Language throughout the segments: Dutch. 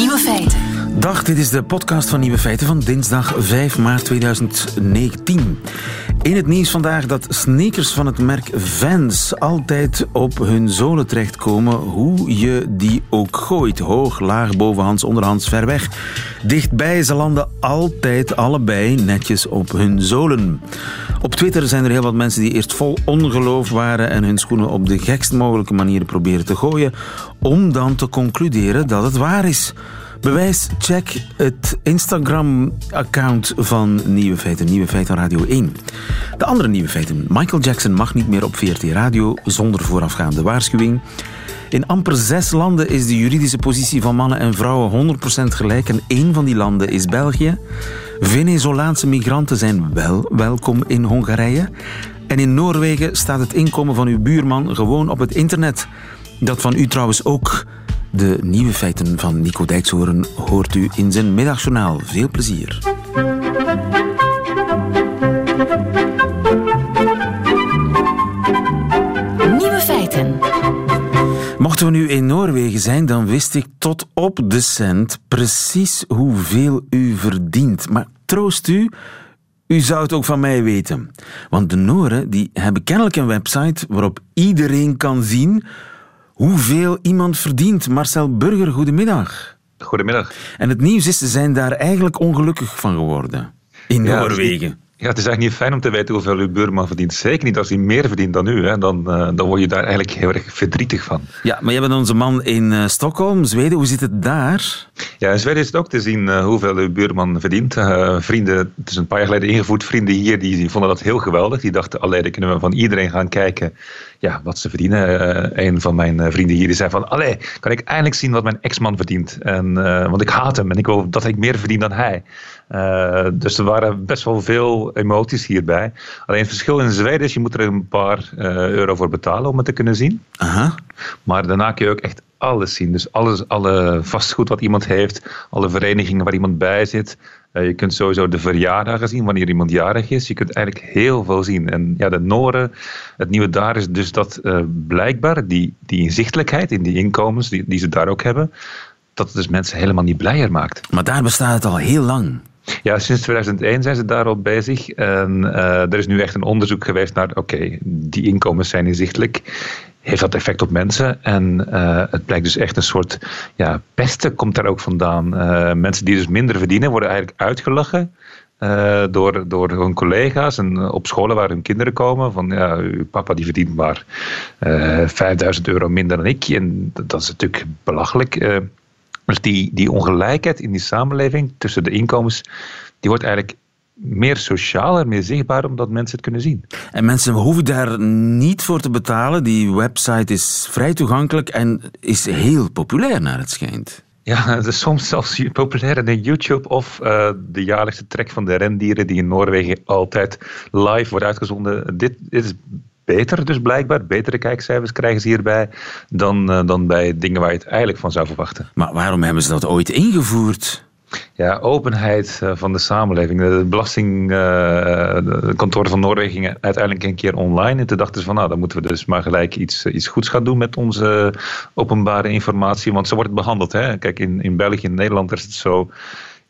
Nieuwe feiten. Dag, dit is de podcast van Nieuwe Feiten van dinsdag 5 maart 2019. In het nieuws vandaag dat sneakers van het merk Vans altijd op hun zolen terechtkomen, hoe je die ook gooit. Hoog, laag, bovenhands, onderhands, ver weg. Dichtbij, ze landen altijd allebei netjes op hun zolen. Op Twitter zijn er heel wat mensen die eerst vol ongeloof waren en hun schoenen op de gekst mogelijke manier proberen te gooien, om dan te concluderen dat het waar is. Bewijs, check het Instagram-account van Nieuwe Feiten, Nieuwe Feiten Radio 1. De andere Nieuwe Feiten. Michael Jackson mag niet meer op VRT Radio zonder voorafgaande waarschuwing. In amper zes landen is de juridische positie van mannen en vrouwen 100% gelijk en één van die landen is België. Venezolaanse migranten zijn wel welkom in Hongarije. En in Noorwegen staat het inkomen van uw buurman gewoon op het internet. Dat van u trouwens ook. De nieuwe feiten van Nico Dijkshoorn hoort u in zijn middagjournaal. Veel plezier. Nieuwe feiten. Mochten we nu in Noorwegen zijn, dan wist ik tot op de cent precies hoeveel u verdient. Maar troost u, u zou het ook van mij weten. Want de Noren die hebben kennelijk een website waarop iedereen kan zien hoeveel iemand verdient. Marcel Burger, goedemiddag. Goedemiddag. En het nieuws is, ze zijn daar eigenlijk ongelukkig van geworden. In Ja, Noorwegen. Ja, het is eigenlijk niet fijn om te weten hoeveel uw buurman verdient. Zeker niet als hij meer verdient dan u. Hè. Dan, eh, dan word je daar eigenlijk heel erg verdrietig van. Ja, maar jij bent onze man in eh, Stockholm, Zweden. Hoe zit het daar? Ja, in Zweden is het ook te zien eh, hoeveel uw buurman verdient. Vrienden, het is een paar jaar geleden ingevoerd. Vrienden hier die, die vonden dat heel geweldig. Die dachten, allee, dan kunnen we van iedereen gaan kijken ja, wat ze verdienen. Eh, een van mijn eh, vrienden hier die zei van, allee, kan ik eindelijk zien wat mijn ex-man verdient. En, eh, want ik haat hem en ik wil dat ik meer verdien dan hij. Dus er waren best wel veel emoties hierbij. Alleen het verschil in Zweden is, je moet er een paar euro voor betalen om het te kunnen zien. Aha. Maar daarna kun je ook echt alles zien. Dus alles, alle vastgoed wat iemand heeft, alle verenigingen waar iemand bij zit. Eh, je kunt sowieso de verjaardagen zien, wanneer iemand jarig is. Je kunt eigenlijk heel veel zien. En ja, de Noren, het nieuwe daar is dus dat eh, blijkbaar die, die inzichtelijkheid in die inkomens, die, die ze daar ook hebben, dat het dus mensen helemaal niet blijer maakt. Maar daar bestaat het al heel lang. Ja, sinds 2001 zijn ze daarop bezig. En eh, er is nu echt een onderzoek geweest naar, oké, die inkomens zijn inzichtelijk. Heeft dat effect op mensen? En eh, het blijkt dus echt een soort ja, pesten komt daar ook vandaan. Eh, mensen die dus minder verdienen worden eigenlijk uitgelachen. eh, door, door hun collega's en op scholen waar hun kinderen komen. Van ja, uw papa die verdient maar eh 5000 euro minder dan ik. En dat, is natuurlijk belachelijk. Dus die, die ongelijkheid in die samenleving tussen de inkomens, die wordt eigenlijk meer socialer, meer zichtbaar, omdat mensen het kunnen zien. En mensen hoeven daar niet voor te betalen. Die website is vrij toegankelijk en is heel populair naar het schijnt. Ja, soms zelfs populairder dan YouTube of eh, de jaarlijkse trek van de rendieren die in Noorwegen altijd live wordt uitgezonden. Dit, dit is beter dus blijkbaar, betere kijkcijfers krijgen ze hierbij dan, eh, dan bij dingen waar je het eigenlijk van zou verwachten. Maar waarom hebben ze dat ooit ingevoerd? Ja, openheid eh, van de samenleving. De belastingkantoor van Noorwegen uiteindelijk een keer online. En toen dachten ze van, nou, dan moeten we dus maar gelijk iets, iets goeds gaan doen met onze openbare informatie. Want zo wordt het behandeld. Hè? Kijk, in, in België en Nederland is het zo...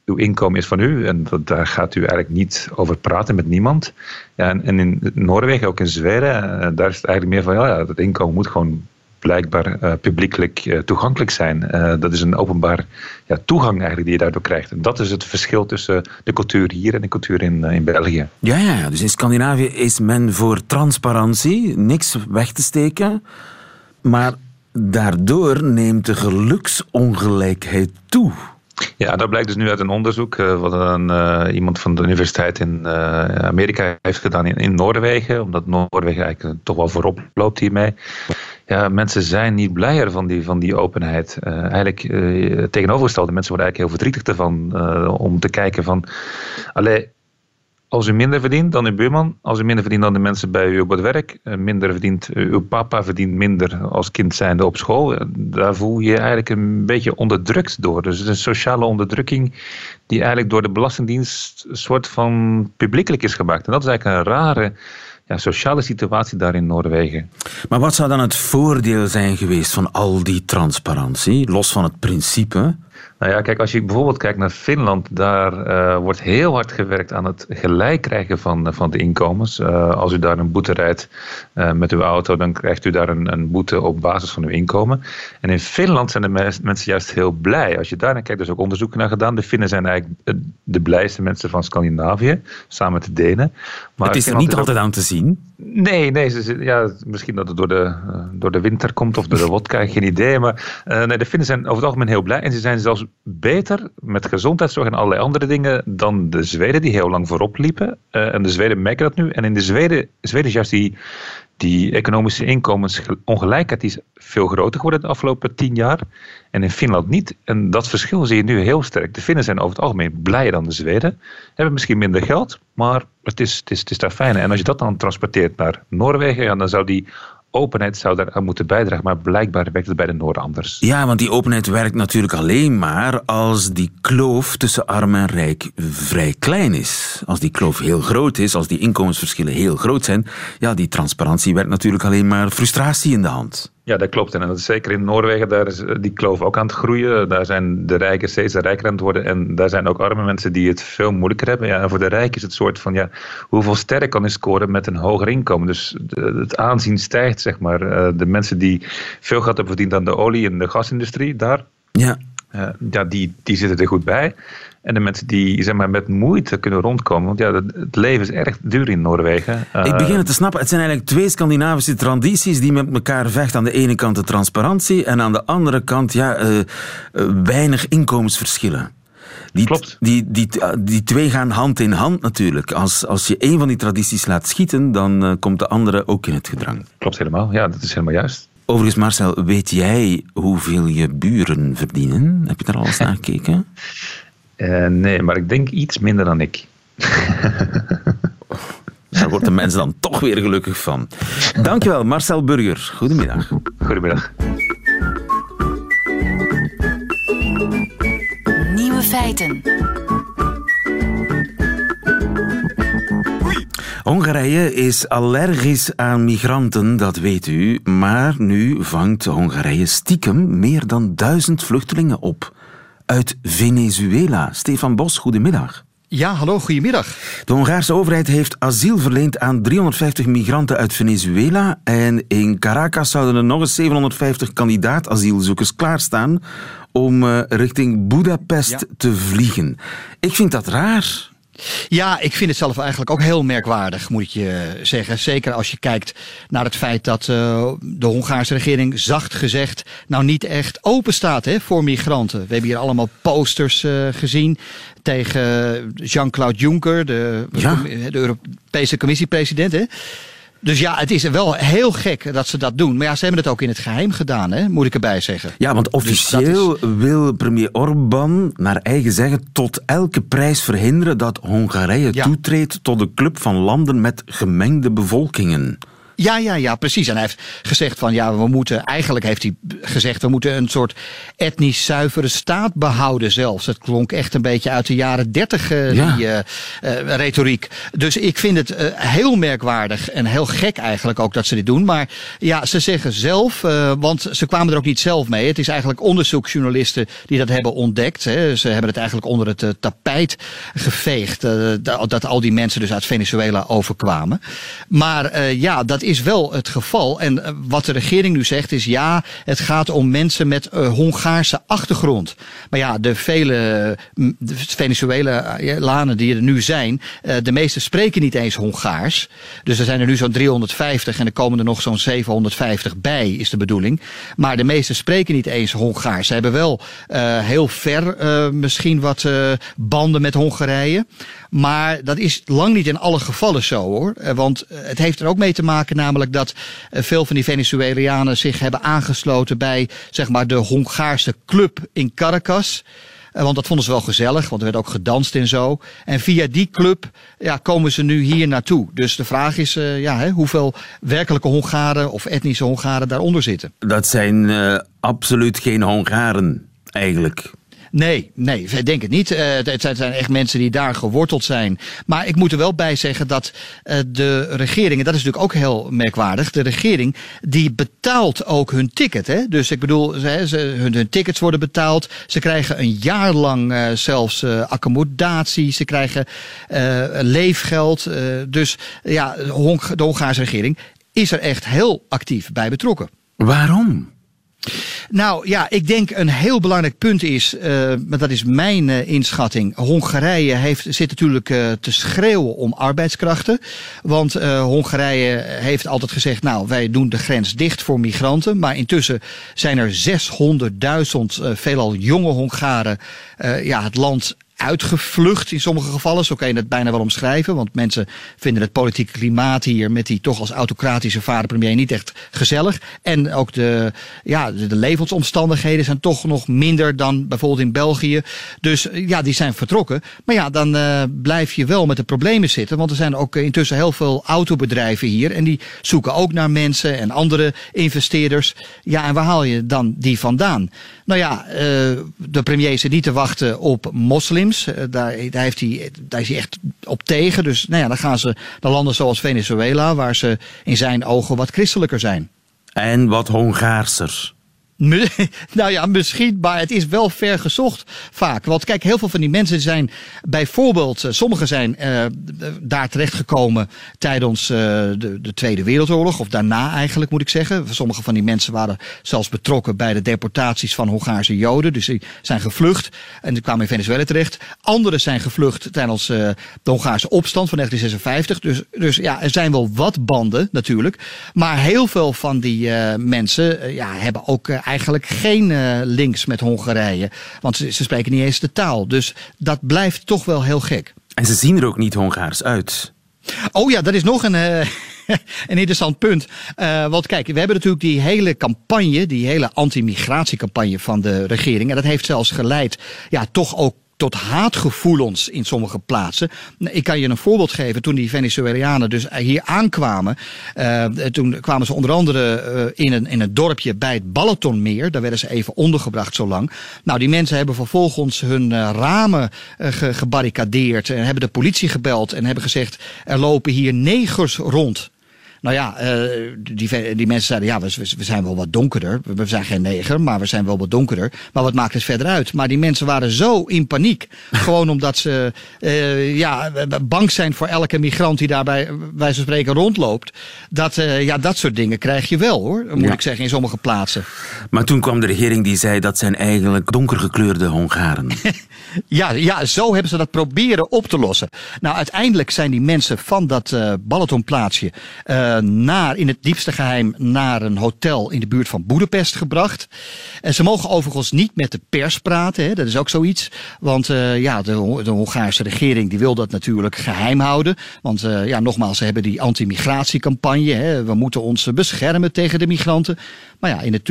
Uw inkomen is van u en dat, daar gaat u eigenlijk niet over praten met niemand. Ja, en, en in Noorwegen, ook in Zweden, eh, daar is het eigenlijk meer van... Ja, dat inkomen moet gewoon blijkbaar eh, publiekelijk eh, toegankelijk zijn. Eh, dat is een openbaar ja, toegang eigenlijk die je daardoor krijgt. En dat is het verschil tussen de cultuur hier en de cultuur in, in België. Ja, ja, dus in Scandinavië is men voor transparantie, niks weg te steken. Maar daardoor neemt de geluksongelijkheid toe. Ja, dat blijkt dus nu uit een onderzoek wat een, iemand van de universiteit in Amerika heeft gedaan in, in Noorwegen, omdat Noorwegen eigenlijk toch wel voorop loopt hiermee. Ja, mensen zijn niet blijer van die, van die openheid. Eh, eigenlijk het tegenovergestelde. Mensen worden eigenlijk heel verdrietig ervan eh, om te kijken van... Allee, als u minder verdient dan uw buurman, als u minder verdient dan de mensen bij u op het werk, minder verdient uw papa verdient minder als kind zijnde op school, daar voel je je eigenlijk een beetje onderdrukt door. Dus het is een sociale onderdrukking die eigenlijk door de Belastingdienst een soort van publiekelijk is gemaakt. En dat is eigenlijk een rare ja, sociale situatie daar in Noorwegen. Maar wat zou dan het voordeel zijn geweest van al die transparantie, los van het principe? Nou ja, kijk, als je bijvoorbeeld kijkt naar Finland, daar uh, wordt heel hard gewerkt aan het gelijk krijgen van, eh, van de inkomens. Uh, als u daar een boete rijdt met uw auto, dan krijgt u daar een, een, boete op basis van uw inkomen. En in Finland zijn de mensen juist heel blij. Als je daar naar kijkt, er is ook onderzoek naar gedaan. De Finnen zijn eigenlijk de blijste mensen van Scandinavië, samen met de Denen. Maar het is er niet altijd aan te zien. Nee, nee ze, ja, misschien dat het door de, door de winter komt of door de wodka, geen idee. Maar nee, de Finnen zijn over het algemeen heel blij. En ze zijn zelfs beter met gezondheidszorg en allerlei andere dingen dan de Zweden die heel lang voorop liepen. Uh, en de Zweden merken dat nu. En in de Zweden, Zweden is juist die, die economische inkomensongelijkheid is veel groter geworden de afgelopen tien jaar. En in Finland niet. En dat verschil zie je nu heel sterk. De Finnen zijn over het algemeen blijer dan de Zweden. Hebben misschien minder geld, maar het is, het is, het is daar fijn. En als je dat dan transporteert naar Noorwegen, dan zou die openheid zou daar aan moeten bijdragen, maar blijkbaar werkt het bij de Noorden anders. Ja, want die openheid werkt natuurlijk alleen maar als die kloof tussen arm en rijk vrij klein is. Als die kloof heel groot is, als die inkomensverschillen heel groot zijn, ja, die transparantie werkt natuurlijk alleen maar frustratie in de hand. Ja, dat klopt. En dat is zeker in Noorwegen, daar is eh, die kloof ook aan het groeien. Daar zijn de rijken steeds rijker aan het worden. En daar zijn ook arme mensen die het veel moeilijker hebben. Ja, en voor de rijken is het soort van, ja, hoeveel sterren kan je scoren met een hoger inkomen? Dus het aanzien stijgt, zeg maar. Eh, de mensen die veel geld hebben verdiend aan de olie- en de gasindustrie, daar... Ja. Uh, ja, die, die zitten er goed bij. En de mensen die zeg maar, met moeite kunnen rondkomen. Want ja, het leven is erg duur in Noorwegen. Ik begin het te snappen. Het zijn eigenlijk twee Scandinavische tradities die met elkaar vechten. Aan de ene kant de transparantie en aan de andere kant ja, uh, uh, weinig inkomensverschillen. Die, Klopt. Die, die, die twee gaan hand in hand natuurlijk. Als, als je een van die tradities laat schieten, dan komt de andere ook in het gedrang. Klopt helemaal. Ja, dat is helemaal juist. Overigens, Marcel, weet jij hoeveel je buren verdienen? Heb je daar al eens naar gekeken? Uh, nee, maar ik denk iets minder dan ik. Daar wordt de mensen dan toch weer gelukkig van. Dankjewel, Marcel Burger. Goedemiddag. Goedemiddag. Nieuwe feiten. Hongarije is allergisch aan migranten, dat weet u. Maar nu vangt Hongarije stiekem meer dan duizend vluchtelingen op. Uit Venezuela. Stefan Bos, goedemiddag. Ja, hallo, goedemiddag. De Hongaarse overheid heeft asiel verleend aan 350 migranten uit Venezuela. En in Caracas zouden er nog eens 750 kandidaat-asielzoekers klaarstaan om uh, richting Budapest ja. te vliegen. Ik vind dat raar. Ja, ik vind het zelf eigenlijk ook heel merkwaardig, moet ik je zeggen. Zeker als je kijkt naar het feit dat uh, de Hongaarse regering, zacht gezegd, nou niet echt open staat hè, voor migranten. We hebben hier allemaal posters uh, gezien tegen Jean-Claude Juncker, de, ja. de Europese Commissiepresident. Dus ja, het is wel heel gek dat ze dat doen. Maar ja, ze hebben het ook in het geheim gedaan, hè? moet ik erbij zeggen. Ja, want officieel dus is... wil premier Orbán naar eigen zeggen tot elke prijs verhinderen dat Hongarije ja. toetreedt tot de club van landen met gemengde bevolkingen. Ja, ja, ja, precies. En hij heeft gezegd van ja, we moeten, eigenlijk heeft hij gezegd, we moeten een soort etnisch zuivere staat behouden zelfs. Het klonk echt een beetje uit de jaren dertig, uh, ja. die uh, uh, retoriek. Dus ik vind het heel merkwaardig en heel gek eigenlijk ook dat ze dit doen. Maar ja, ze zeggen zelf, want ze kwamen er ook niet zelf mee. Het is eigenlijk onderzoeksjournalisten die dat hebben ontdekt. Hè. Ze hebben het eigenlijk onder het tapijt geveegd. dat al die mensen dus uit Venezuela overkwamen. Maar ja, dat is is wel het geval. En uh, wat de regering nu zegt is ja, het gaat om mensen met uh, Hongaarse achtergrond. Maar ja, de vele de Venezuelanen die er nu zijn, de meeste spreken niet eens Hongaars. Dus er zijn er nu zo'n 350 en er komen er nog zo'n 750 bij, is de bedoeling. Maar de meeste spreken niet eens Hongaars. Ze hebben wel heel ver misschien wat banden met Hongarije. Maar dat is lang niet in alle gevallen zo hoor. Want het heeft er ook mee te maken namelijk dat veel van die Venezuelanen zich hebben aangesloten bij zeg maar, de Hongaarse club in Caracas. Want dat vonden ze wel gezellig, want er werd ook gedanst en zo. En via die club ja, komen ze nu hier naartoe. Dus de vraag is ja, hè, hoeveel werkelijke Hongaren of etnische Hongaren daaronder zitten. Dat zijn absoluut geen Hongaren, eigenlijk. Nee, nee, ik denk het niet. Uh, het zijn echt mensen die daar geworteld zijn. Maar ik moet er wel bij zeggen dat uh, de regering, en dat is natuurlijk ook heel merkwaardig, de regering die betaalt ook hun ticket. Hè? Dus ik bedoel, ze, ze, hun, tickets worden betaald. Ze krijgen een jaar lang uh, zelfs accommodatie. Ze krijgen leefgeld. dus ja, de Hongaarse regering is er echt heel actief bij betrokken. Waarom? Nou ja, ik denk een heel belangrijk punt is, uh, maar dat is mijn uh, inschatting. Hongarije heeft, zit natuurlijk uh, te schreeuwen om arbeidskrachten. Want Hongarije heeft altijd gezegd, nou wij doen de grens dicht voor migranten. Maar intussen zijn er 600.000 veelal jonge Hongaren ja, het land uitgevlucht in sommige gevallen. Zo kan je het bijna wel omschrijven. Want mensen vinden het politieke klimaat hier met die toch als autocratische vaderpremier niet echt gezellig. En ook de, ja, de, levensomstandigheden zijn toch nog minder dan bijvoorbeeld in België. Dus ja, die zijn vertrokken. Maar ja, dan uh, blijf je wel met de problemen zitten. Want er zijn ook intussen heel veel autobedrijven hier. En die zoeken ook naar mensen en andere investeerders. Ja, en waar haal je dan die vandaan? Nou ja, de premier zit niet te wachten op moslims. Eh, daar, daar, heeft hij, daar is hij echt op tegen. Dus nou ja, dan gaan ze naar landen zoals Venezuela, waar ze in zijn ogen wat christelijker zijn. En wat Hongaarser. nou ja, misschien, maar het is wel ver gezocht vaak. Want kijk, heel veel van die mensen zijn bijvoorbeeld, uh, sommigen zijn uh, daar terechtgekomen tijdens uh, de, de, Tweede Wereldoorlog, of daarna eigenlijk moet ik zeggen. Sommige van die mensen waren zelfs betrokken bij de deportaties van Hongaarse Joden, dus die zijn gevlucht en die kwamen in Venezuela terecht. Anderen zijn gevlucht tijdens de Hongaarse opstand van 1956. Dus, dus ja, er zijn wel wat banden natuurlijk. Maar heel veel van die mensen ja, hebben ook eigenlijk geen uh, links met Hongarije. Want ze, ze, spreken niet eens de taal. Dus dat blijft toch wel heel gek. En ze zien er ook niet Hongaars uit. Oh ja, dat is nog een, uh, een interessant punt. Uh, want kijk, we hebben natuurlijk die hele campagne, die hele anti-migratiecampagne van de regering. En dat heeft zelfs geleid, ja, toch ook tot haatgevoelens in sommige plaatsen. Ik kan je een voorbeeld geven. Toen die Venezuelanen dus hier aankwamen, uh, toen kwamen ze onder andere uh, in, een, in een dorpje bij het Balatonmeer. Daar werden ze even ondergebracht zo lang. Nou, die mensen hebben vervolgens hun uh, ramen ge gebarricadeerd en hebben de politie gebeld en hebben gezegd: er lopen hier negers rond. Nou ja, uh, die, die mensen zeiden, ja, we, we, zijn wel wat donkerder. We zijn geen neger, maar we zijn wel wat donkerder. Maar wat maakt het verder uit? Maar die mensen waren zo in paniek. gewoon omdat ze uh, ja, bang zijn voor elke migrant die daarbij, wij van spreken, rondloopt. Dat, uh, ja, dat soort dingen krijg je wel, hoor. Moet ja. ik zeggen, in sommige plaatsen. Maar toen kwam de regering die zei, dat zijn eigenlijk donkergekleurde Hongaren. ja, ja, zo hebben ze dat proberen op te lossen. Nou, uiteindelijk zijn die mensen van dat uh, Balatonplaatsje naar, in het diepste geheim naar een hotel in de buurt van Boedapest gebracht. En ze mogen overigens niet met de pers praten, hè, dat is ook zoiets. Want uh, ja, de, de, Hongaarse regering die wil dat natuurlijk geheim houden. Want uh, ja, nogmaals, ze hebben die anti-migratiecampagne. We moeten ons beschermen tegen de migranten. Maar ja, in de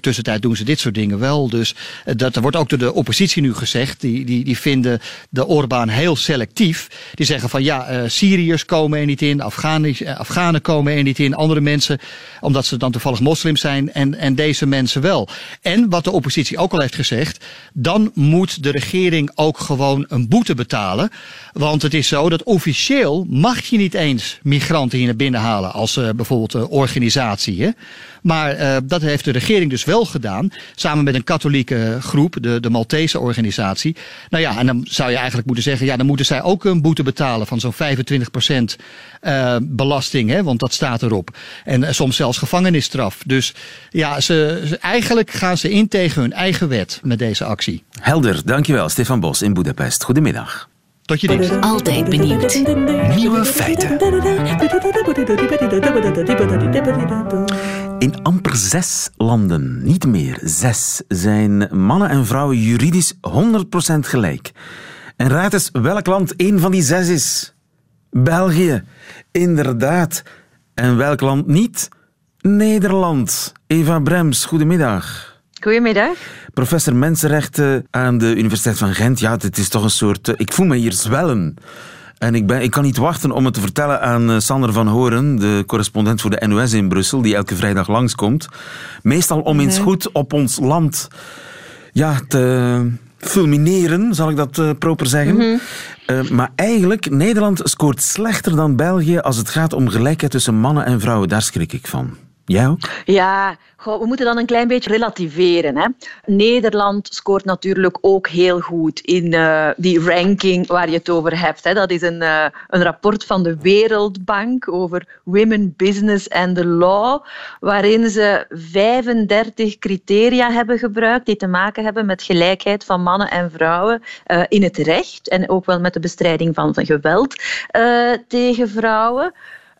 tussentijd doen ze dit soort dingen wel. Dus dat wordt ook door de oppositie nu gezegd. Die, die, die vinden de Orbán heel selectief. Die zeggen van ja, Syriërs komen er niet in, Afghanen, Afghanen komen er niet in, andere mensen, omdat ze dan toevallig moslim zijn en, en deze mensen wel. En wat de oppositie ook al heeft gezegd, dan moet de regering ook gewoon een boete betalen. Want het is zo dat officieel mag je niet eens migranten hier naar binnen halen als uh, bijvoorbeeld een organisatie. Hè? Maar uh, dat heeft de regering dus wel gedaan, samen met een katholieke groep, de, de Maltese organisatie. Nou ja, en dan zou je eigenlijk moeten zeggen, ja, dan moeten zij ook een boete betalen van zo'n 25 procent uh, belasting, hè, want dat staat erop. En uh, soms zelfs gevangenisstraf. Dus ja, ze, ze, eigenlijk gaan ze in tegen hun eigen wet met deze actie. Helder, dankjewel. Stefan Bos in Budapest. Goedemiddag. Tot je dienst. Altijd benieuwd. Nieuwe feiten. In amper zes landen, niet meer zes, zijn mannen en vrouwen juridisch 100% gelijk. En raad eens welk land één van die zes is. België, inderdaad. En welk land niet? Nederland. Eva Brems, goedemiddag. Goedemiddag. Professor Mensenrechten aan de Universiteit van Gent. Ja, dit is toch een soort... Ik voel me hier zwellen. En ik, ben, ik kan niet wachten om het te vertellen aan Sander van Horen, de correspondent voor de NOS in Brussel, die elke vrijdag langskomt. Meestal om eens goed op ons land ja, te, fulmineren, zal ik dat uh, proper zeggen. Mhm. uh, maar eigenlijk, Nederland scoort slechter dan België als het gaat om gelijkheid tussen mannen en vrouwen. Daar schrik ik van. Jij? Ja, we moeten dan een klein beetje relativeren. Hè. Nederland scoort natuurlijk ook heel goed in uh, die ranking waar je het over hebt. Hè. Dat is een, uh, een rapport van de Wereldbank over Women, Business and the Law, waarin ze 35 criteria hebben gebruikt die te maken hebben met gelijkheid van mannen en vrouwen uh, in het recht en ook wel met de bestrijding van, van geweld tegen vrouwen.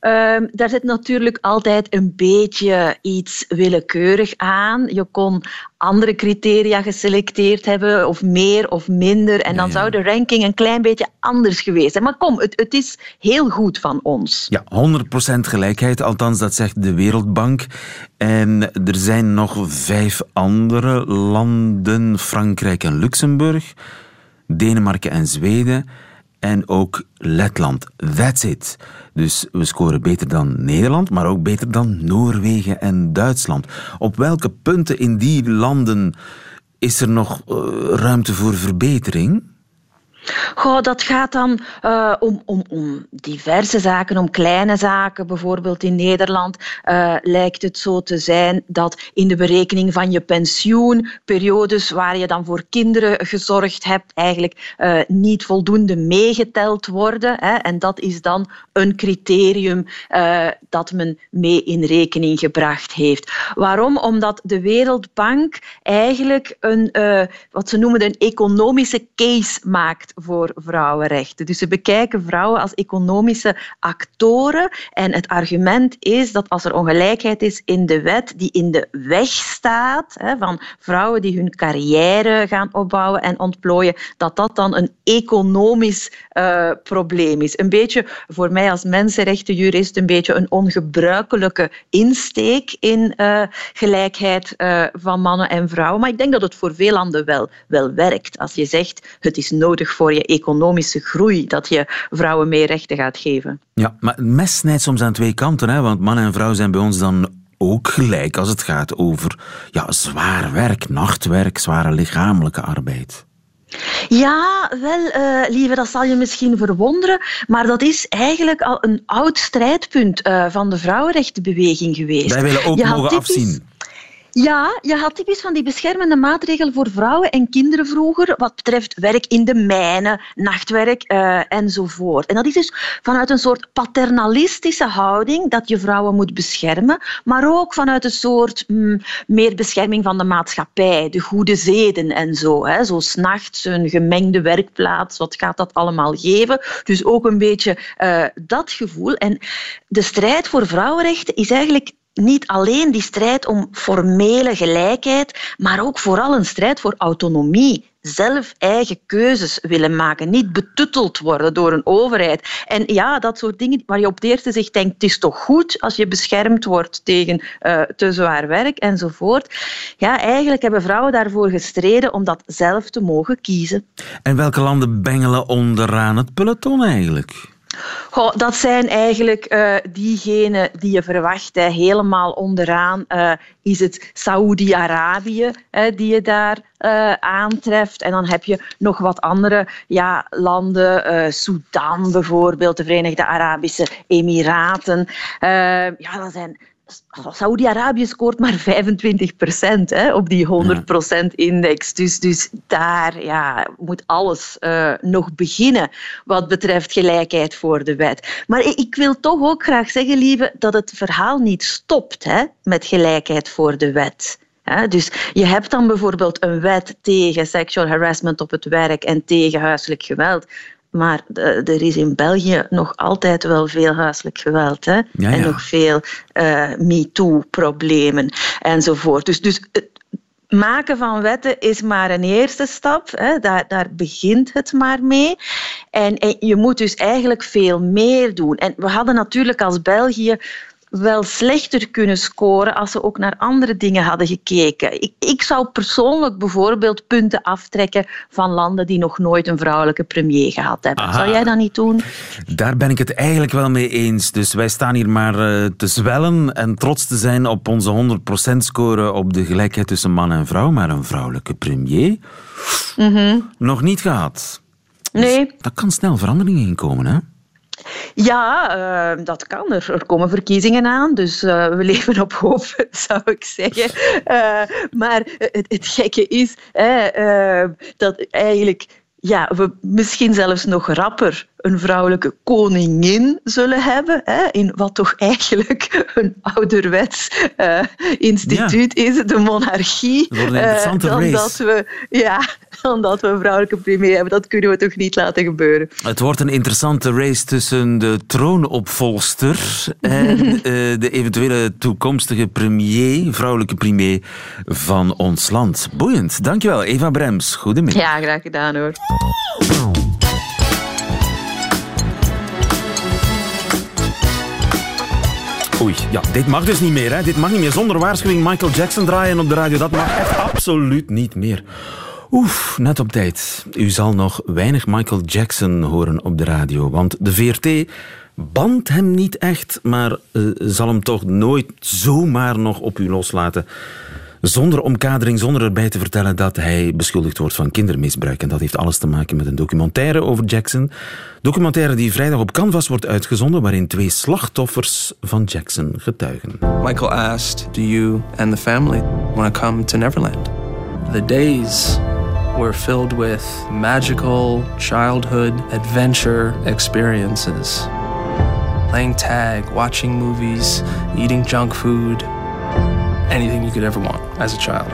Um, daar zit natuurlijk altijd een beetje iets willekeurig aan. Je kon andere criteria geselecteerd hebben, of meer of minder. En dan zou de ranking een klein beetje anders geweest zijn. Maar kom, het, het is heel goed van ons. Ja, 100% gelijkheid, althans dat zegt de Wereldbank. En er zijn nog vijf andere landen, Frankrijk en Luxemburg, Denemarken en Zweden en ook Letland. That's it. Dus we scoren beter dan Nederland, maar ook beter dan Noorwegen en Duitsland. Op welke punten in die landen is er nog uh, ruimte voor verbetering? Goh, dat gaat dan uh, om, om, om diverse zaken, om kleine zaken. Bijvoorbeeld in Nederland uh, lijkt het zo te zijn dat in de berekening van je pensioen, periodes waar je dan voor kinderen gezorgd hebt, eigenlijk uh, niet voldoende meegeteld worden. Hè. En dat is dan een criterium dat men mee in rekening gebracht heeft. Waarom? Omdat de Wereldbank eigenlijk een, wat ze noemen een economische case maakt voor vrouwenrechten. Dus ze bekijken vrouwen als economische actoren. En het argument is dat als er ongelijkheid is in de wet die in de weg staat hè, van vrouwen die hun carrière gaan opbouwen en ontplooien, dat dat dan een economisch uh, probleem is. Een beetje voor mij als mensenrechtenjurist een beetje een ongebruikelijke insteek in uh, gelijkheid uh, van mannen en vrouwen. Maar ik denk dat het voor veel landen wel, wel werkt. Als je zegt het is nodig voor je economische groei dat je vrouwen meer rechten gaat geven. Ja, maar het mes snijdt soms aan twee kanten, hè? want man en vrouw zijn bij ons dan ook gelijk als het gaat over ja, zwaar werk, nachtwerk, zware lichamelijke arbeid. Ja, wel, uh, lieve, dat zal je misschien verwonderen, maar dat is eigenlijk al een oud strijdpunt uh, van de vrouwenrechtenbeweging geweest. Wij willen ook mogen afzien. Ja, je had typisch van die beschermende maatregelen voor vrouwen en kinderen vroeger, wat betreft werk in de mijnen, nachtwerk uh, enzovoort. En dat is dus vanuit een soort paternalistische houding dat je vrouwen moet beschermen, maar ook vanuit een soort mm, meer bescherming van de maatschappij, de goede zeden en zo. Hè. Zo s'nachts een gemengde werkplaats, wat gaat dat allemaal geven? Dus ook een beetje uh, dat gevoel. En de strijd voor vrouwenrechten is eigenlijk niet alleen die strijd om formele gelijkheid, maar ook vooral een strijd voor autonomie. Zelf eigen keuzes willen maken, niet betutteld worden door een overheid. En ja, dat soort dingen waar je op het eerste zicht denkt: het is toch goed als je beschermd wordt tegen uh, te zwaar werk enzovoort. Ja, eigenlijk hebben vrouwen daarvoor gestreden om dat zelf te mogen kiezen. En welke landen bengelen onderaan het peloton eigenlijk? Dat zijn eigenlijk uh, diegenen die je verwacht. Helemaal onderaan uh, is het Saoedi-Arabië die je daar uh, aantreft. En dan heb je nog wat andere ja, landen, Sudan bijvoorbeeld, de Verenigde Arabische Emiraten. ja, dat zijn Saudi-Arabië scoort maar 25 procent op die 100 procent index. Dus, dus daar ja, moet alles uh, nog beginnen wat betreft gelijkheid voor de wet. Maar ik wil toch ook graag zeggen, lieve, dat het verhaal niet stopt hè, met gelijkheid voor de wet. dus je hebt dan bijvoorbeeld een wet tegen sexual harassment op het werk en tegen huiselijk geweld. Maar er is in België nog altijd wel veel huiselijk geweld. Hè? Ja, ja. En nog veel uh, MeToo-problemen enzovoort. Dus, dus het maken van wetten is maar een eerste stap. Hè? Daar, daar begint het maar mee. En, en je moet dus eigenlijk veel meer doen. En we hadden natuurlijk als België wel slechter kunnen scoren als ze ook naar andere dingen hadden gekeken. Ik, ik zou persoonlijk bijvoorbeeld punten aftrekken van landen die nog nooit een vrouwelijke premier gehad hebben. Zou jij dat niet doen? Daar ben ik het eigenlijk wel mee eens. Dus wij staan hier maar uh, te zwellen en trots te zijn op onze 100% score op de gelijkheid tussen man en vrouw. Maar een vrouwelijke premier? Mm Nog niet gehad. Nee. Dus dat kan snel veranderingen in komen, hè? Ja, uh, dat kan. Er, er komen verkiezingen aan, dus uh, we leven op hoop, zou ik zeggen. Uh, maar het, het, gekke is dat eigenlijk ja, we misschien zelfs nog rapper een vrouwelijke koningin zullen hebben, hè, in wat toch eigenlijk een ouderwets uh, instituut is, de monarchie. Uh, dan dat we, ja, dan dat we een vrouwelijke premier hebben. Dat kunnen we toch niet laten gebeuren. Het wordt een interessante race tussen de troonopvolster en uh, de eventuele toekomstige premier, vrouwelijke premier van ons land. Boeiend. Dankjewel, Eva Brems. Goedemiddag. Ja, graag gedaan hoor. Oei, ja, dit mag dus niet meer. Hè. Dit mag niet meer. Zonder waarschuwing Michael Jackson draaien op de radio. Dat mag echt absoluut niet meer. Oef, net op tijd. U zal nog weinig Michael Jackson horen op de radio. Want de VRT bandt hem niet echt, maar uh, zal hem toch nooit zomaar nog op u loslaten. Zonder omkadering, zonder erbij te vertellen dat hij beschuldigd wordt van kindermisbruik. En dat heeft alles te maken met een documentaire over Jackson. Documentaire die vrijdag op Canvas wordt uitgezonden, waarin twee slachtoffers van Jackson getuigen. Michael asked, do you and the family want to come to Neverland? The days were filled with magical childhood adventure experiences. Playing tag, watching movies, eating junk food, anything you could ever want as a child.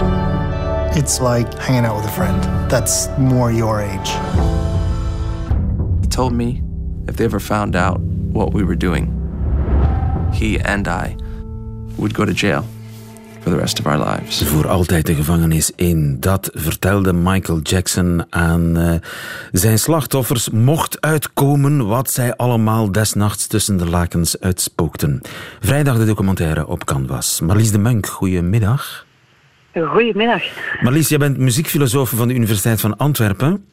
It's like hanging out with a friend that's more your age. He told me if they ever found out what we were doing, he and I would go to jail for the rest of our lives. Voor altijd de gevangenis in. Dat vertelde Michael Jackson aan uh, zijn slachtoffers. Mocht uitkomen wat zij allemaal desnachts tussen de lakens uitspookten. Vrijdag de documentaire op Canvas. Marlies de Munk, goedemiddag. Goedemiddag. Marlies, jij bent muziekfilosoof van de Universiteit van Antwerpen.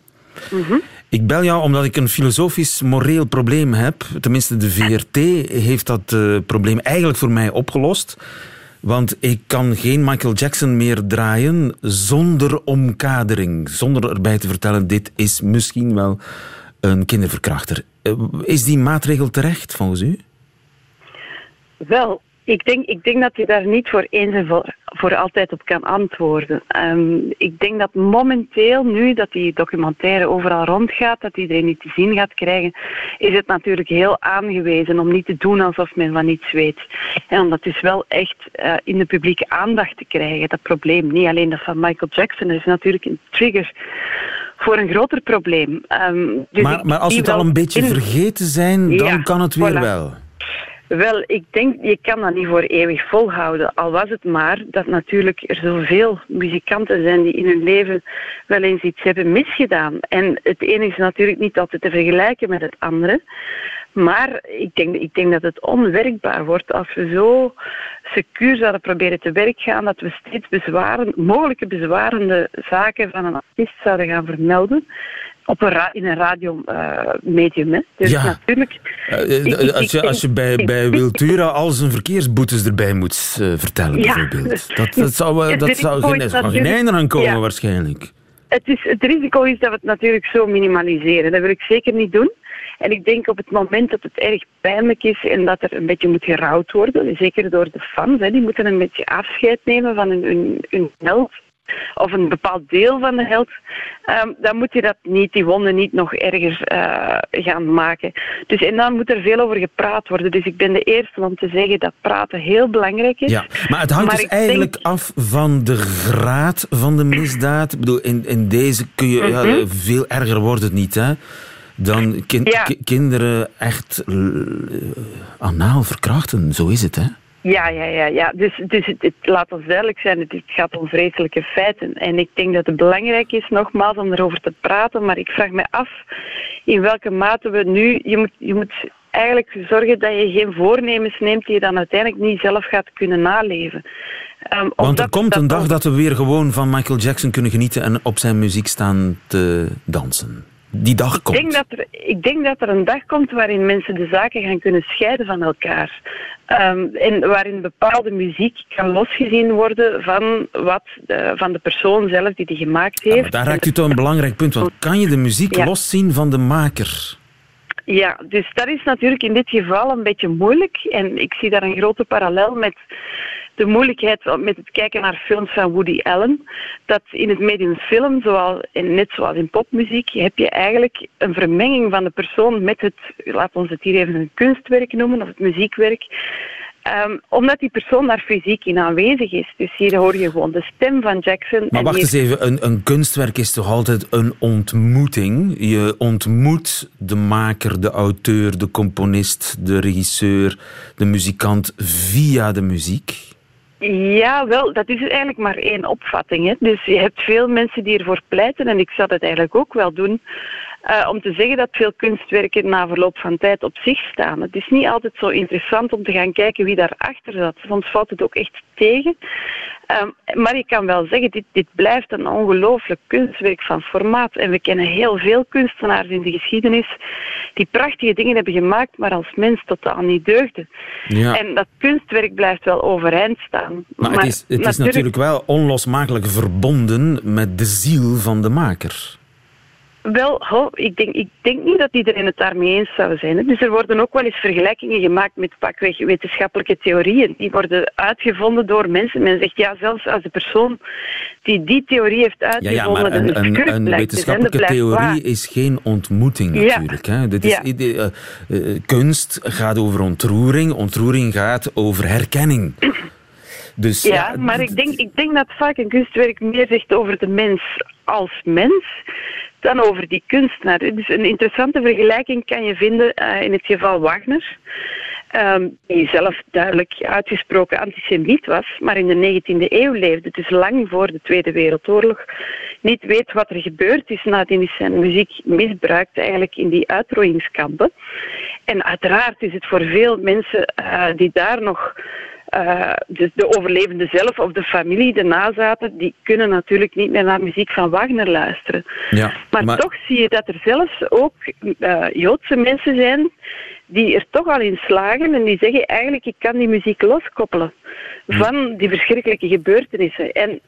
Mm -hmm. Ik bel jou omdat ik een filosofisch-moreel probleem heb. Tenminste, de VRT heeft dat uh, probleem eigenlijk voor mij opgelost. Want ik kan geen Michael Jackson meer draaien zonder omkadering. Zonder erbij te vertellen, dit is misschien wel een kinderverkrachter. Eh, is die maatregel terecht volgens u? Wel, ik denk, ik denk dat je daar niet voor eens en voor, voor altijd op kan antwoorden. Um, ik denk dat momenteel, nu dat die documentaire overal rondgaat, dat iedereen die te zien gaat krijgen, is het natuurlijk heel aangewezen om niet te doen alsof men van niets weet. En om dat dus wel echt uh, in de publieke aandacht te krijgen, dat probleem. Niet alleen dat van Michael Jackson, dat is natuurlijk een trigger voor een groter probleem. Um, dus maar, maar als we het al een beetje in... vergeten zijn, dan ja, kan het weer voilà. wel. Wel, ik denk, je kan dat niet voor eeuwig volhouden. Al was het maar dat natuurlijk er zoveel muzikanten zijn die in hun leven wel eens iets hebben misgedaan. En het ene is natuurlijk niet altijd te vergelijken met het andere. Maar ik denk, ik denk dat het onwerkbaar wordt als we zo secuur zouden proberen te werk gaan, dat we steeds bezwaren, mogelijke bezwarende zaken van een artiest zouden gaan vermelden op een in een radiomedium. Uh, dus ja. natuurlijk. Uh, als je, als je bij, bij Wiltura al zijn verkeersboetes erbij moet uh, vertellen, ja. bijvoorbeeld. Dat, dat zou, dat zou geen, zou geen einde aan komen, ja. waarschijnlijk. Het, is, het risico is dat we het natuurlijk zo minimaliseren. Dat wil ik zeker niet doen. En ik denk op het moment dat het erg pijnlijk is en dat er een beetje moet gerouwd worden, zeker door de fans, hè, die moeten een beetje afscheid nemen van hun, hun, hun held of een bepaald deel van de held, um, dan moet je dat niet, die wonden niet nog erger uh, gaan maken. Dus, en dan moet er veel over gepraat worden. Dus ik ben de eerste om te zeggen dat praten heel belangrijk is. Ja, maar het hangt maar dus eigenlijk denk... af van de graad van de misdaad. Ik bedoel, in, in deze kun je, mm -hmm. ja, veel erger wordt het niet, hè? Dan ja. kinderen echt uh, anaal verkrachten, zo is het, hè? Ja, ja, ja. ja. Dus, dus het, het, laat ons duidelijk zijn, het gaat om vreselijke feiten. En ik denk dat het belangrijk is, nogmaals, om erover te praten. Maar ik vraag me af in welke mate we nu... Je moet, je moet eigenlijk zorgen dat je geen voornemens neemt die je dan uiteindelijk niet zelf gaat kunnen naleven. Um, Want er komt een dag dat we weer gewoon van Michael Jackson kunnen genieten en op zijn muziek staan te dansen. Die dag ik komt. Denk dat er, ik denk dat er een dag komt waarin mensen de zaken gaan kunnen scheiden van elkaar. Um, en waarin bepaalde muziek kan losgezien worden van, wat, uh, van de persoon zelf die die gemaakt heeft. Ja, maar daar raakt u toch een belangrijk punt. Want kan je de muziek ja. loszien van de maker? Ja, dus dat is natuurlijk in dit geval een beetje moeilijk. En ik zie daar een grote parallel met de moeilijkheid met het kijken naar films van Woody Allen. Dat in het medium film, zoals, net zoals in popmuziek, heb je eigenlijk een vermenging van de persoon met het, laten we het hier even een kunstwerk noemen, of het muziekwerk. Um, omdat die persoon daar fysiek in aanwezig is. Dus hier hoor je gewoon de stem van Jackson. Maar wacht eens even, een, een, kunstwerk is toch altijd een ontmoeting? Je ontmoet de maker, de auteur, de componist, de regisseur, de muzikant via de muziek? Ja, wel, dat is eigenlijk maar één opvatting. Hè. Dus je hebt veel mensen die ervoor pleiten, en ik zou dat eigenlijk ook wel doen, uh, om te zeggen dat veel kunstwerken na verloop van tijd op zich staan. Het is niet altijd zo interessant om te gaan kijken wie daarachter zat. Soms valt het ook echt tegen. Um, maar je kan wel zeggen, dit, dit blijft een ongelooflijk kunstwerk van formaat. En we kennen heel veel kunstenaars in de geschiedenis die prachtige dingen hebben gemaakt, maar als mens totaal niet deugden. Ja. En dat kunstwerk blijft wel overeind staan. Maar, maar het, is, het natuurlijk... is natuurlijk wel onlosmakelijk verbonden met de ziel van de maker. Wel, ho, ik, denk, ik denk niet dat iedereen het daarmee eens zou zijn. Hè. Dus er worden ook wel eens vergelijkingen gemaakt met pakweg wetenschappelijke theorieën. Die worden uitgevonden door mensen. Men zegt ja, zelfs als de persoon die die theorie heeft uitgevonden... Ja, ja maar een, een, een wetenschappelijke theorie is geen ontmoeting natuurlijk. Ja. Hè. Dit is, ja. uh, uh, kunst gaat over ontroering. Ontroering gaat over herkenning. Dus, ja, ja, maar ik denk, ik denk dat vaak een kunstwerk meer zegt over de mens als mens dan over die kunstenaar. Dus een interessante vergelijking kan je vinden uh, in het geval Wagner. Um, die zelf duidelijk uitgesproken antisemiet was, maar in de 19e eeuw leefde, dus lang voor de Tweede Wereldoorlog, niet weet wat er gebeurd is nadat hij zijn muziek misbruikt eigenlijk in die uitroeiingskampen. En uiteraard is het voor veel mensen uh, die daar nog uh, dus de overlevenden zelf of de familie, de nazaten, die kunnen natuurlijk niet meer naar muziek van Wagner luisteren. Ja, maar, maar, toch zie je dat er zelfs ook uh, Joodse mensen zijn die er toch al in slagen en die zeggen eigenlijk ik kan die muziek loskoppelen van die verschrikkelijke gebeurtenissen. En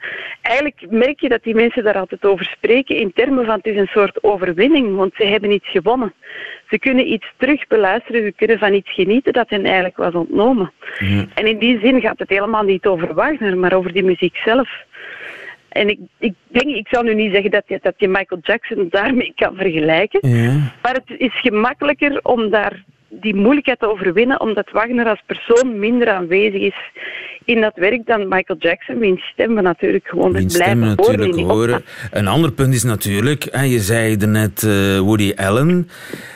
eigenlijk merk je dat die mensen daar altijd over spreken in termen van het is een soort overwinning, want ze hebben iets gewonnen. Ze kunnen iets terug beluisteren, ze kunnen van iets genieten dat hen eigenlijk was ontnomen. Ja. En in die zin gaat het helemaal niet over Wagner, maar over die muziek zelf. En ik, ik denk, ik zou nu niet zeggen dat je, dat je Michael Jackson daarmee kan vergelijken. Ja. Maar het is gemakkelijker om daar die moeilijkheid te overwinnen, omdat Wagner als persoon minder aanwezig is in dat werk dan Michael Jackson, wiens stem we natuurlijk gewoon wiens blijven natuurlijk horen. horen. Een ander punt is natuurlijk, je zei net uh, Woody Allen,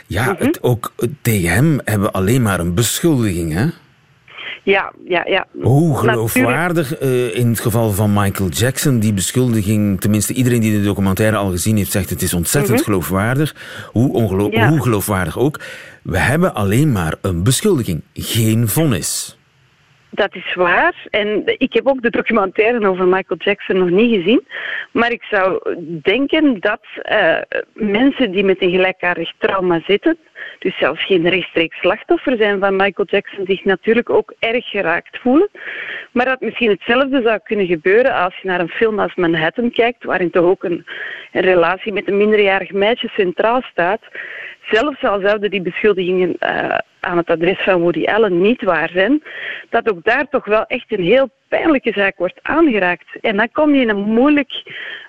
ja, mm -hmm. het, ook tegen hem hebben we alleen maar een beschuldiging, hè? Ja, ja, ja. Hoe geloofwaardig uh, in het geval van Michael Jackson die beschuldiging, tenminste iedereen die de documentaire al gezien heeft, zegt het is ontzettend mm -hmm. geloofwaardig. Hoe, ja. hoe geloofwaardig ook. We hebben alleen maar een beschuldiging, geen vonnis. Dat is waar. En ik heb ook de documentaire over Michael Jackson nog niet gezien. Maar ik zou denken dat uh, mensen die met een gelijkaardig trauma zitten, dus zelfs geen rechtstreeks slachtoffer zijn van Michael Jackson, zich natuurlijk ook erg geraakt voelen. Maar dat misschien hetzelfde zou kunnen gebeuren als je naar een film als Manhattan kijkt, waarin toch ook een relatie met een minderjarig meisje centraal staat. Zelfs al zouden die beschuldigingen uh, aan het adres van Woody Allen niet waar zijn, dat ook daar toch wel echt een heel pijnlijke zaak wordt aangeraakt. En dan kom je in een moeilijk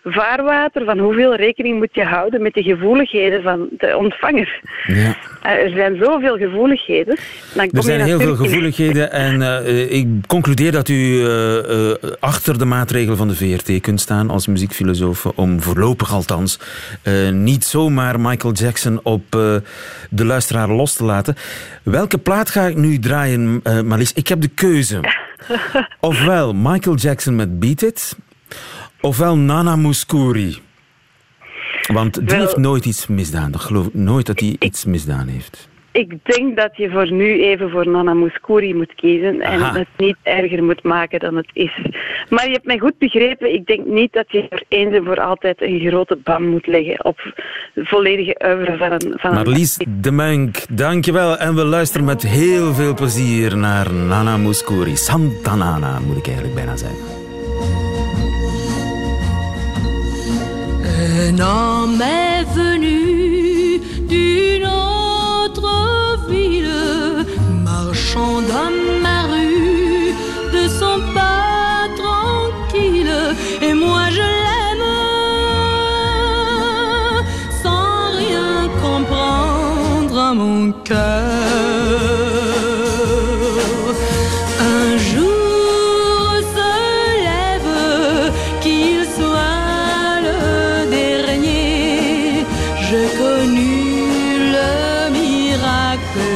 vaarwater van hoeveel rekening moet je houden met de gevoeligheden van de ontvanger. Ja. Uh, er zijn zoveel gevoeligheden. Dan kom er zijn heel veel gevoeligheden en uh, ik concludeer dat u uh, achter de maatregelen van de VRT kunt staan als muziekfilosoof om voorlopig althans niet zomaar Michael Jackson op de luisteraar los te laten. Welke plaat ga ik nu draaien, Marlies? Ik heb de keuze. Ofwel Michael Jackson met Beat It, ofwel Nana Mouskouri. Want die Wel, heeft nooit iets misdaan. Ik geloof nooit dat hij iets misdaan heeft. Ik denk dat je voor nu even voor Nana Mouskouri moet kiezen en Aha. het niet erger moet maken dan het is. Maar je hebt mij goed begrepen. Ik denk niet dat je voor eens en voor altijd een grote ban moet leggen op de volledige oeuvre van een... Van een Marlies de Munk, dankjewel. En we luisteren met heel veel plezier naar Nana Mouskouri. Santa Nana, moet ik eigenlijk bijna zeggen. Un homme est venu d'une marchant dans ma rue de son pas tranquille, et moi je l'aime sans rien comprendre à mon cœur. Un jour se lève, qu'il soit le dernier. J'ai connu le miracle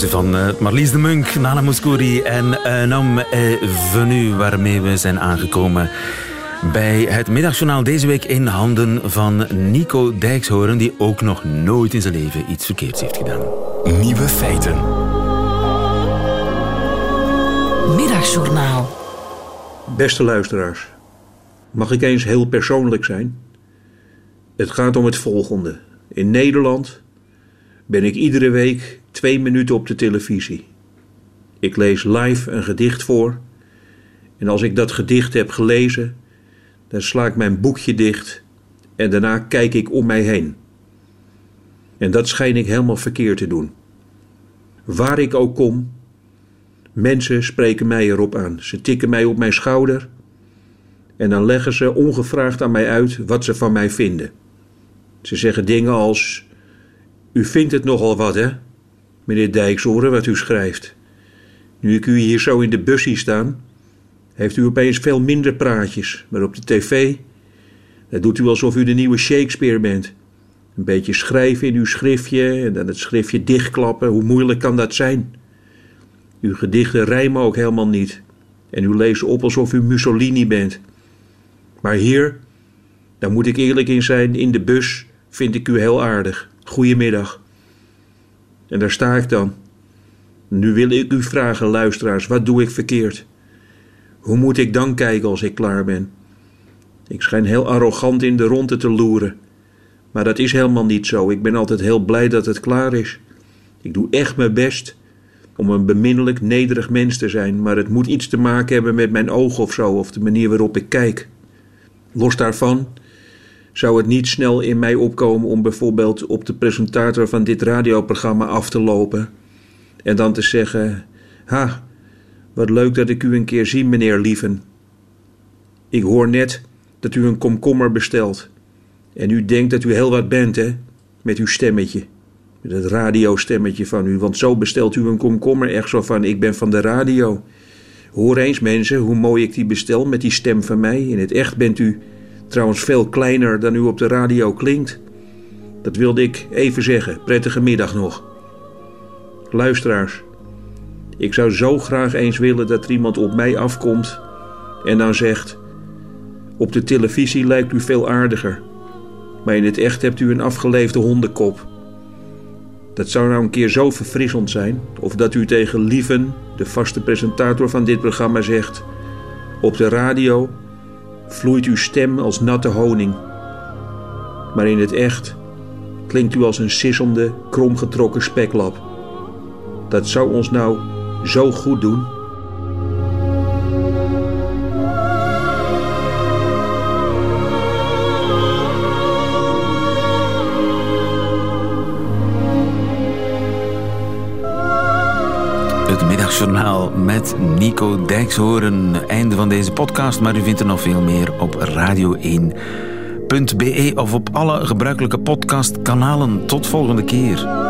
keuze van eh, Marlies de Munk, Nana Mouskouri en Un homme est venu, waarmee we zijn aangekomen bij het middagjournaal deze week in handen van Nico Dijkshoorn, die ook nog nooit in zijn leven iets verkeerds heeft gedaan. Nieuwe feiten. Middagjournaal. Beste luisteraars, mag ik eens heel persoonlijk zijn? Het gaat om het volgende. In Nederland ben ik iedere week twee minuten op de televisie. Ik lees live een gedicht voor. En als ik dat gedicht heb gelezen, dan sla ik mijn boekje dicht en daarna kijk ik om mij heen. En dat schijn ik helemaal verkeerd te doen. Waar ik ook kom, mensen spreken mij erop aan. Ze tikken mij op mijn schouder en dan leggen ze ongevraagd aan mij uit wat ze van mij vinden. Ze zeggen dingen als: U vindt het nogal wat, hè, meneer Dijkshoorn, wat u schrijft. Nu ik u hier zo in de bus zie staan, heeft u opeens veel minder praatjes. Maar op de tv, daar doet u alsof u de nieuwe Shakespeare bent. Een beetje schrijven in uw schriftje en dan het schriftje dichtklappen. Hoe moeilijk kan dat zijn? Uw gedichten rijmen ook helemaal niet. En u leest op alsof u Mussolini bent. Maar hier, daar moet ik eerlijk in zijn, in de bus vind ik u heel aardig. Goedemiddag. En daar sta ik dan. Nu wil ik u vragen, luisteraars, wat doe ik verkeerd? Hoe moet ik dan kijken als ik klaar ben? Ik schijn heel arrogant in de ronde te loeren. Maar dat is helemaal niet zo. Ik ben altijd heel blij dat het klaar is. Ik doe echt mijn best om een beminnelijk, nederig mens te zijn, maar het moet iets te maken hebben met mijn ogen of zo, of de manier waarop ik kijk. Los daarvan zou het niet snel in mij opkomen om bijvoorbeeld op de presentator van dit radioprogramma af te lopen en dan te zeggen: Ha, wat leuk dat ik u een keer zie, meneer Lieven. Ik hoor net dat u een komkommer bestelt. En u denkt dat u heel wat bent, hè? Met uw stemmetje. Met het radiostemmetje van u. Want zo bestelt u een komkommer echt zo van: Ik ben van de radio. Hoor eens, mensen, hoe mooi ik die bestel met die stem van mij. In het echt bent u trouwens veel kleiner dan u op de radio klinkt. Dat wilde ik even zeggen. Prettige middag nog. Luisteraars, ik zou zo graag eens willen dat er iemand op mij afkomt en dan zegt: Op de televisie lijkt u veel aardiger, maar in het echt hebt u een afgeleefde hondenkop. Dat zou nou een keer zo verfrissend zijn, of dat u tegen Lieven, de vaste presentator van dit programma, zegt: Op de radio vloeit uw stem als natte honing, maar in het echt klinkt u als een sissende, kromgetrokken speklap. Dat zou ons nou zo goed doen. Middagjournaal met Nico Dijkshoorn. Einde van deze podcast, maar u vindt er nog veel meer op radio1.be of op alle gebruikelijke podcastkanalen. Tot volgende keer.